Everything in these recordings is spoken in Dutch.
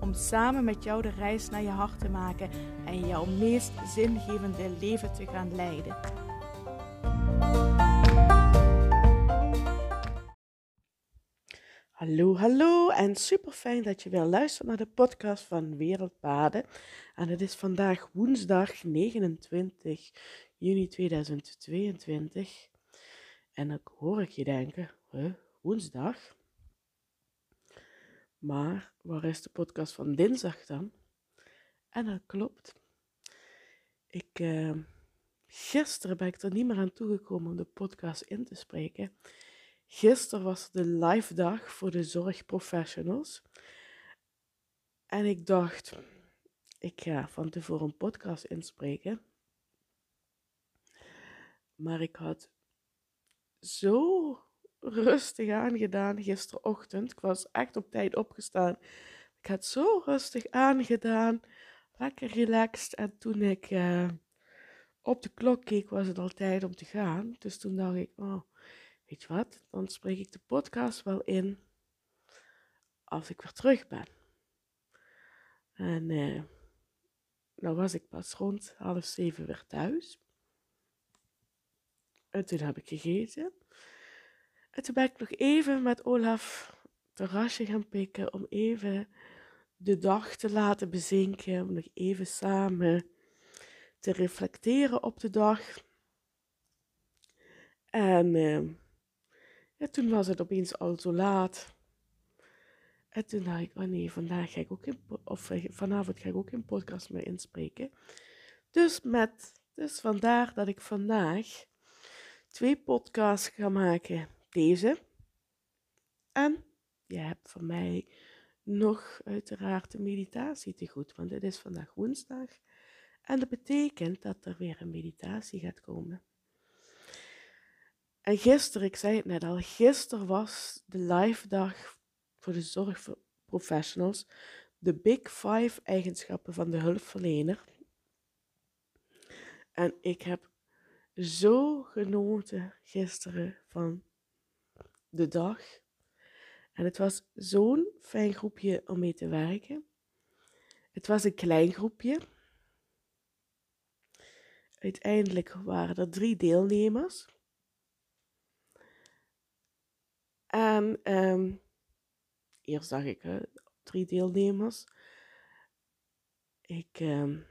Om samen met jou de reis naar je hart te maken en jouw meest zingevende leven te gaan leiden. Hallo, hallo en super fijn dat je weer luistert naar de podcast van Wereldpaden. En het is vandaag woensdag 29 juni 2022. En dan hoor ik je denken, huh, woensdag? Maar waar is de podcast van dinsdag dan? En dat klopt. Ik, uh, gisteren ben ik er niet meer aan toegekomen om de podcast in te spreken. Gisteren was de live dag voor de zorgprofessionals. En ik dacht, ik ga van tevoren een podcast inspreken. Maar ik had zo rustig aangedaan gisterochtend. Ik was echt op tijd opgestaan. Ik had zo rustig aangedaan, lekker relaxed. En toen ik uh, op de klok keek, was het al tijd om te gaan. Dus toen dacht ik, oh, weet je wat, dan spreek ik de podcast wel in als ik weer terug ben. En uh, nou was ik pas rond half zeven weer thuis. En toen heb ik gegeten. En toen ben ik nog even met Olaf terrasje gaan pikken om even de dag te laten bezinken, om nog even samen te reflecteren op de dag. En ja, toen was het opeens al zo laat. En toen dacht ik, oh nee, vandaag ga ik ook in, of eh, vanavond ga ik ook in podcast mee inspreken. Dus, met, dus vandaar dat ik vandaag twee podcasts ga maken. Deze. En je hebt van mij nog uiteraard de meditatie te goed, want het is vandaag woensdag. En dat betekent dat er weer een meditatie gaat komen. En gisteren, ik zei het net al, gisteren was de live dag voor de zorgprofessionals. De Big Five eigenschappen van de hulpverlener. En ik heb zo genoten gisteren van de dag. En het was zo'n fijn groepje om mee te werken. Het was een klein groepje. Uiteindelijk waren er drie deelnemers. En um, eerst zag ik drie deelnemers. Ik, um,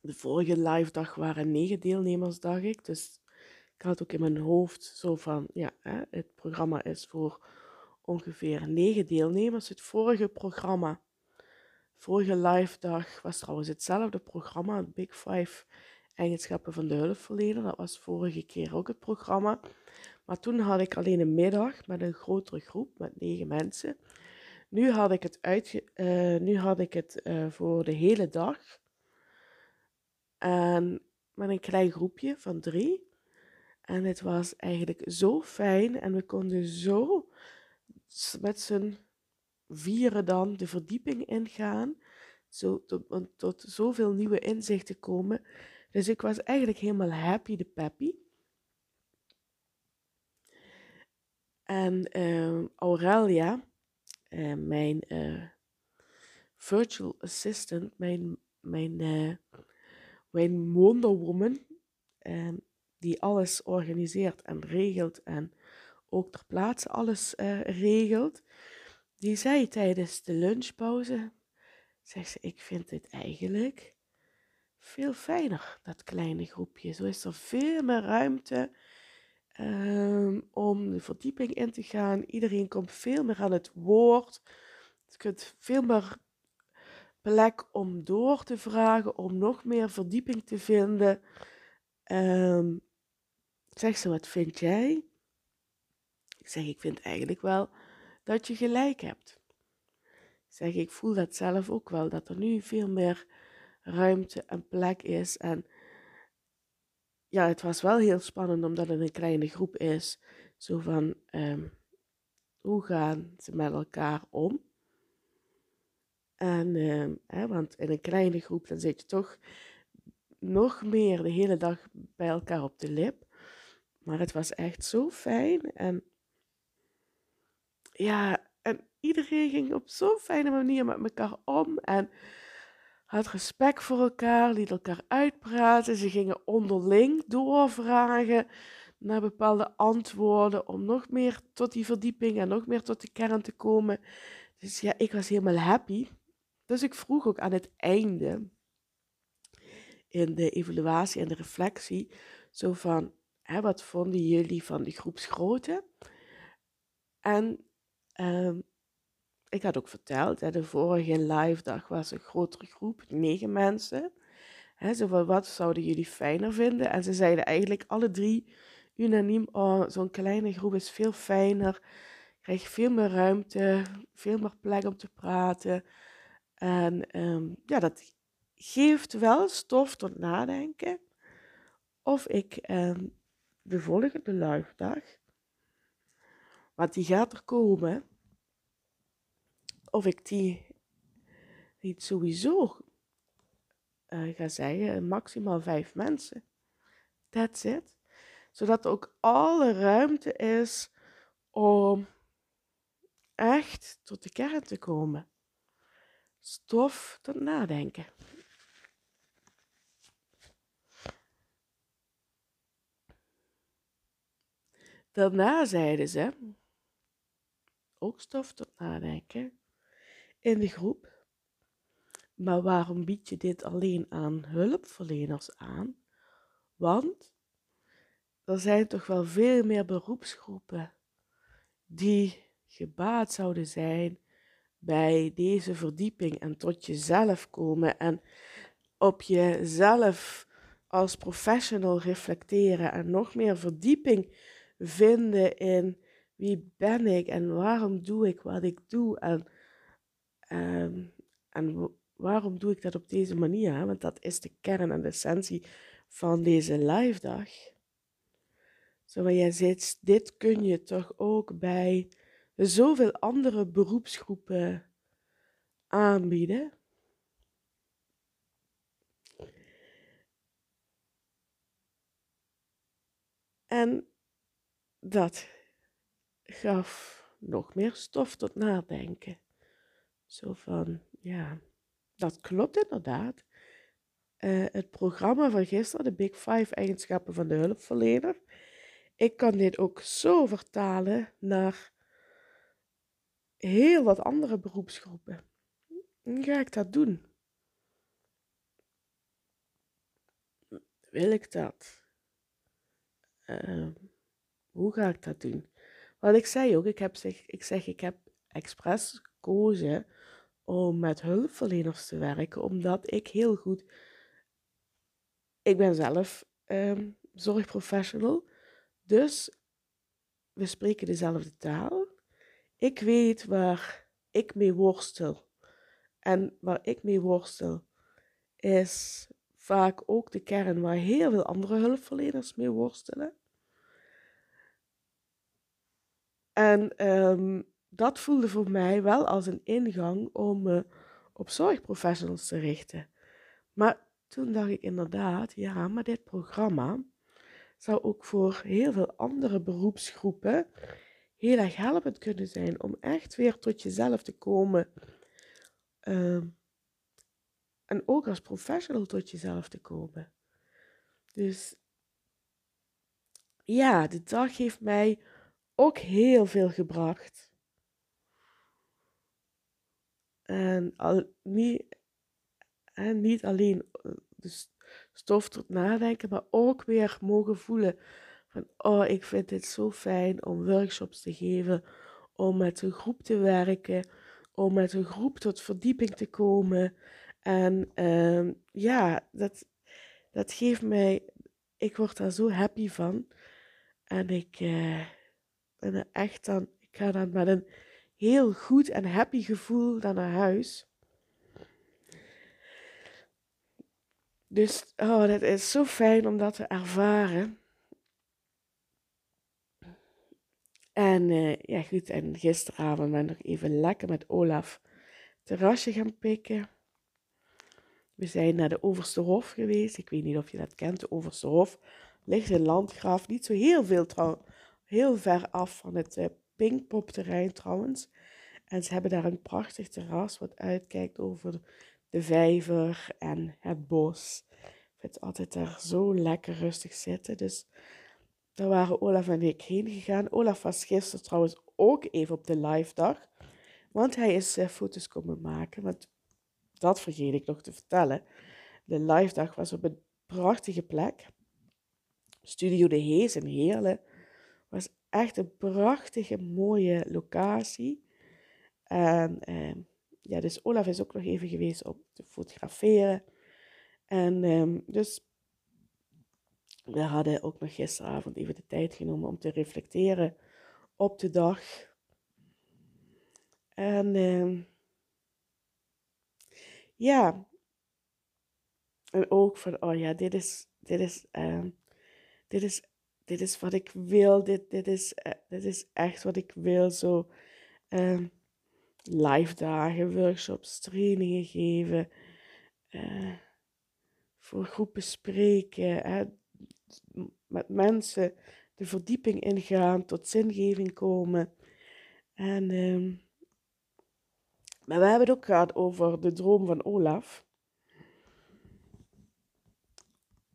de vorige live dag waren negen deelnemers, dacht ik. Dus ik had ook in mijn hoofd zo van, ja, hè, het programma is voor ongeveer negen deelnemers. Het vorige programma, vorige live dag, was trouwens hetzelfde programma, Big Five eigenschappen van de hulpverlener. Dat was vorige keer ook het programma. Maar toen had ik alleen een middag met een grotere groep, met negen mensen. Nu had ik het, uitge uh, nu had ik het uh, voor de hele dag. En met een klein groepje van drie. En het was eigenlijk zo fijn en we konden zo met z'n vieren dan de verdieping ingaan. Zo, tot, zoveel nieuwe inzichten komen. Dus ik was eigenlijk helemaal happy de peppy. En uh, Aurelia, uh, mijn uh, virtual assistant, mijn, mijn, mijn Wonder Woman, ehm, die alles organiseert en regelt en ook ter plaatse alles regelt, die zei tijdens de lunchpauze, zegt ze, ik vind dit eigenlijk veel fijner, dat kleine groepje. Zo is er veel meer ruimte um, om de verdieping in te gaan. Iedereen komt veel meer aan het woord. Je kunt veel meer plek om door te vragen, om nog meer verdieping te vinden. Um, zeg ze, wat vind jij? Ik zeg, ik vind eigenlijk wel dat je gelijk hebt. Ik zeg, ik voel dat zelf ook wel, dat er nu veel meer ruimte en plek is. En ja, het was wel heel spannend omdat het een kleine groep is. Zo van, ehm, hoe gaan ze met elkaar om? En, ehm, hè, want in een kleine groep dan zit je toch nog meer de hele dag bij elkaar op de lip. Maar het was echt zo fijn. En ja, en iedereen ging op zo'n fijne manier met elkaar om. En had respect voor elkaar, liet elkaar uitpraten. Ze gingen onderling doorvragen naar bepaalde antwoorden om nog meer tot die verdieping en nog meer tot de kern te komen. Dus ja, ik was helemaal happy. Dus ik vroeg ook aan het einde in de evaluatie en de reflectie zo van, hè, wat vonden jullie van de groepsgrootte? En um, ik had ook verteld, hè, de vorige live dag was een grotere groep, negen mensen. Hè, zo wat zouden jullie fijner vinden? En ze zeiden eigenlijk alle drie unaniem, oh, zo'n kleine groep is veel fijner. Krijg veel meer ruimte, veel meer plek om te praten. En um, ja, dat geeft wel stof tot nadenken. Of ik um, de volgende dag, want die gaat er komen, of ik die niet sowieso uh, ga zeggen, maximaal vijf mensen. That's it. Zodat ook alle ruimte is om echt tot de kern te komen. Stof tot nadenken. Daarna zeiden ze, ook stof tot nadenken, in de groep. Maar waarom bied je dit alleen aan hulpverleners aan? Want er zijn toch wel veel meer beroepsgroepen die gebaat zouden zijn bij deze verdieping en tot jezelf komen en op jezelf als professional reflecteren en nog meer verdieping vinden in wie ben ik en waarom doe ik wat ik doe en Ehm, en waarom doe ik dat op deze manier? Want dat is de kern en de essentie van deze live dag. Zo waar jij zit, dit kun je toch ook bij zoveel andere beroepsgroepen aanbieden. En dat gaf nog meer stof tot nadenken. Zo van, ja, dat klopt inderdaad. Uh, het programma van gisteren, de Big Five eigenschappen van de hulpverlener. Ik kan dit ook zo vertalen naar heel wat andere beroepsgroepen. Ga ik dat doen? Wil ik dat? Uh, hoe ga ik dat doen? Want ik zei ook, ik, heb zeg, ik zeg, ik heb expres gekozen om met hulpverleners te werken, omdat ik heel goed. Ik ben zelf um, zorgprofessional, dus we spreken dezelfde taal. Ik weet waar ik mee worstel. En waar ik mee worstel is vaak ook de kern waar heel veel andere hulpverleners mee worstelen. En um, dat voelde voor mij wel als een ingang om me op zorgprofessionals te richten. Maar toen dacht ik inderdaad, ja, maar dit programma zou ook voor heel veel andere beroepsgroepen heel erg helpend kunnen zijn om echt weer tot jezelf te komen. Ehm, en ook als professional tot jezelf te komen. Dus ja, de dag heeft mij ook heel veel gebracht. En al, niet, en niet alleen eh, de stof tot nadenken, maar ook weer mogen voelen van, oh, ik vind dit zo fijn om workshops te geven, om met een groep te werken, om met een groep tot verdieping te komen. En uh, ja, dat, dat geeft mij, ik word daar zo happy van. En ik uh, ben echt dan, ik ga dan met een heel goed en happy gevoel dan naar huis. Dus oh, dat is zo fijn om dat te ervaren. En uh, ja, goed. En gisteravond ben ik nog even lekker met Olaf terrasje gaan pikken. We zijn naar de Overste Hof geweest. Ik weet niet of je dat kent. De Overste Hof ligt in Landgraaf. Niet zo heel veel trouw, heel ver af van het uh, Pinkpopterrein trouwens. En ze hebben daar een prachtig terras wat uitkijkt over de vijver en het bos. Ik vind altijd daar zo lekker rustig zitten. Dus daar waren Olaf en ik heen gegaan. Olaf was gisteren trouwens ook even op de live dag. Want hij is uh, foto's komen maken. Want dat vergeet ik nog te vertellen. De live dag was op een prachtige plek. Studio De Hees in Heerlen. Was echt een prachtige, mooie locatie. En uh, ja, dus Olaf is ook nog even geweest om te fotograferen. En um, dus we hadden ook nog gisteravond even de tijd genomen om te reflecteren op de dag. En uh, ja, en ook van, oh ja, dit is, dit is, dit is, dit is wat ik wil, dit, dit, is, uh, dit is echt wat ik wil, zo uh, live dagen, workshops, trainingen geven, uh, voor groepen spreken, met mensen de verdieping ingaan, tot zingeving komen. En, uh, maar we hebben het ook gehad over de droom van Olaf.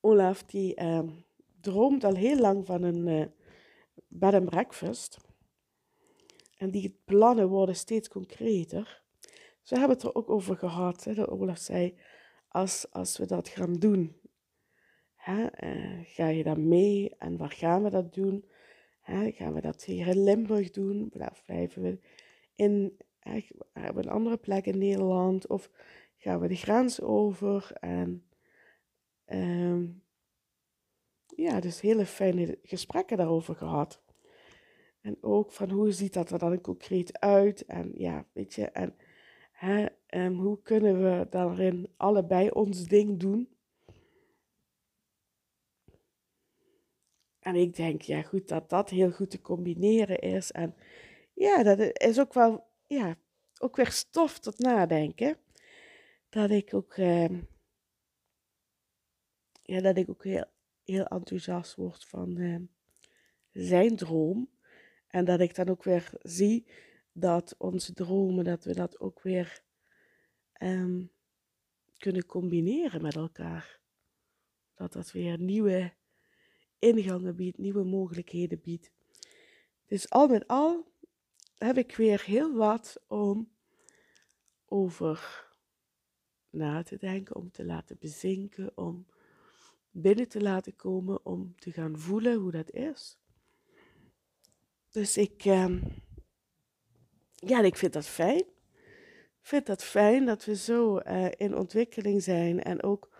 Olaf die uh, droomt al heel lang van een uh, bed and breakfast. En die plannen worden steeds concreter. Ze hebben het er ook over gehad. Hè, dat Olaf zei, als, als we dat gaan doen, hè, uh, ga je dan mee? En waar gaan we dat doen? Hè, gaan we dat hier in Limburg doen? Blijven we in hè, een andere plek in Nederland? Of gaan we de grens over? En um, ja, dus hele fijne gesprekken daarover gehad. En ook van hoe ziet dat er dan concreet uit? En ja, weet je, en hè, um, hoe kunnen we daarin allebei ons ding doen? En ik denk, ja goed, dat dat heel goed te combineren is. En ja, dat is ook wel, ja, ook weer stof tot nadenken. Dat ik ook, uh, ja, dat ik ook heel, heel enthousiast word van uh, zijn droom. En dat ik dan ook weer zie dat onze dromen, dat we dat ook weer um, kunnen combineren met elkaar. Dat dat weer nieuwe ingangen biedt, nieuwe mogelijkheden biedt. Dus al met al heb ik weer heel wat om over na te denken, om te laten bezinken, om binnen te laten komen, om te gaan voelen hoe dat is. Dus ik, uh, ja, ik vind dat fijn. Ik vind dat fijn dat we zo uh, in ontwikkeling zijn en ook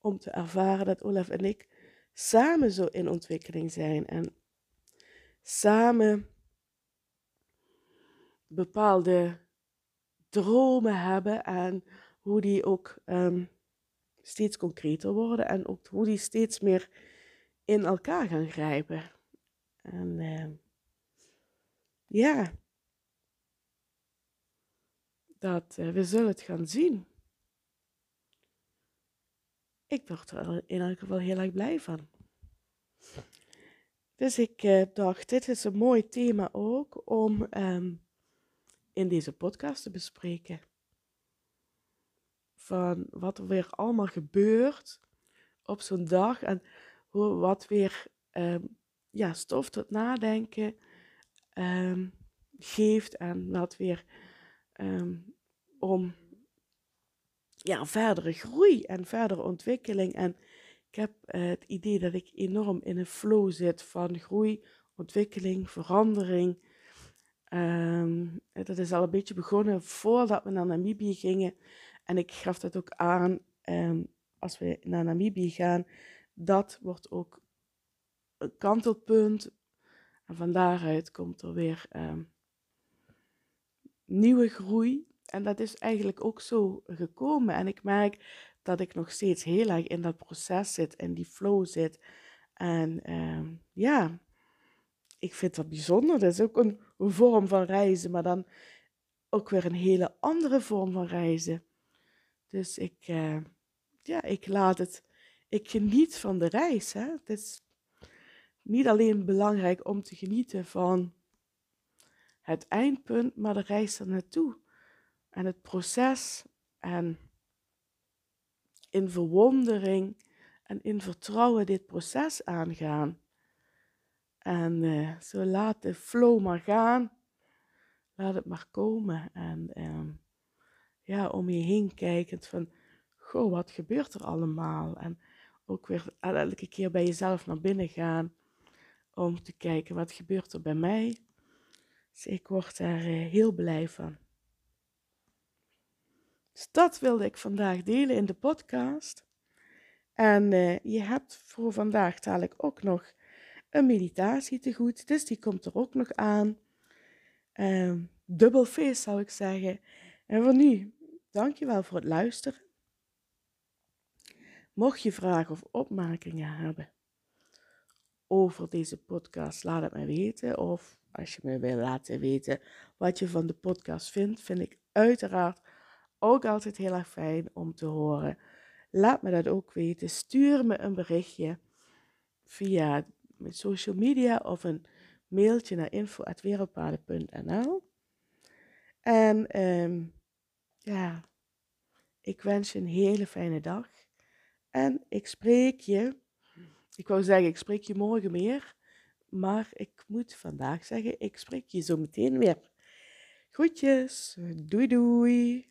om te ervaren dat Olaf en ik samen zo in ontwikkeling zijn en samen bepaalde dromen hebben en hoe die ook um, steeds concreter worden en ook hoe die steeds meer in elkaar gaan grijpen. En uh, ja, dat uh, we zullen het gaan zien ik word er in elk geval heel erg blij van. Dus ik uh, dacht, dit is een mooi thema ook om um, in deze podcast te bespreken. Van wat er weer allemaal gebeurt op zo'n dag en hoe, wat weer um, ja, stof tot nadenken um, geeft en wat weer om ja, verdere groei en verdere ontwikkeling. En ik heb uh, het idee dat ik enorm in een flow zit van groei, ontwikkeling, verandering. Dat is al een beetje begonnen voordat we naar Namibië gingen. En ik gaf dat ook aan, um, als we naar Namibië gaan, dat wordt ook een kantelpunt. En van daaruit komt er weer um, nieuwe groei. En dat is eigenlijk ook zo gekomen. En ik merk dat ik nog steeds heel erg in dat proces zit en die flow zit. En ehm, ja, ik vind dat bijzonder. Dat is ook een vorm van reizen, maar dan ook weer een hele andere vorm van reizen. Dus ik, uh, ja, ik laat het, ik geniet van de reis. Hè. Het is niet alleen belangrijk om te genieten van het eindpunt, maar de reis er naartoe. En het proces en in verwondering en in vertrouwen dit proces aangaan. En uh, zo laat de flow maar gaan. Laat het maar komen. En uh, ja, om je heen kijkend van, goh, wat gebeurt er allemaal? En ook weer elke keer bij jezelf naar binnen gaan. Om te kijken, wat gebeurt er bij mij? Dus ik word daar uh, heel blij van. Dus dat wilde ik vandaag delen in de podcast. En uh, je hebt voor vandaag dadelijk ook nog een meditatie te goed. Dus die komt er ook nog aan. Uh, dubbel feest zou ik zeggen. En voor nu, dankjewel voor het luisteren. Mocht je vragen of opmerkingen hebben over deze podcast, laat het me weten. Of als je me wil laten weten wat je van de podcast vindt, vind ik uiteraard ook altijd heel erg fijn om te horen. Laat me dat ook weten. Stuur me een berichtje via social media of een mailtje naar info.wereldpaden.nl. En um, ja, ik wens je een hele fijne dag. En ik spreek je, ik wou zeggen, ik spreek je morgen meer. Maar ik moet vandaag zeggen, ik spreek je zo meteen weer. Groetjes, doei doei.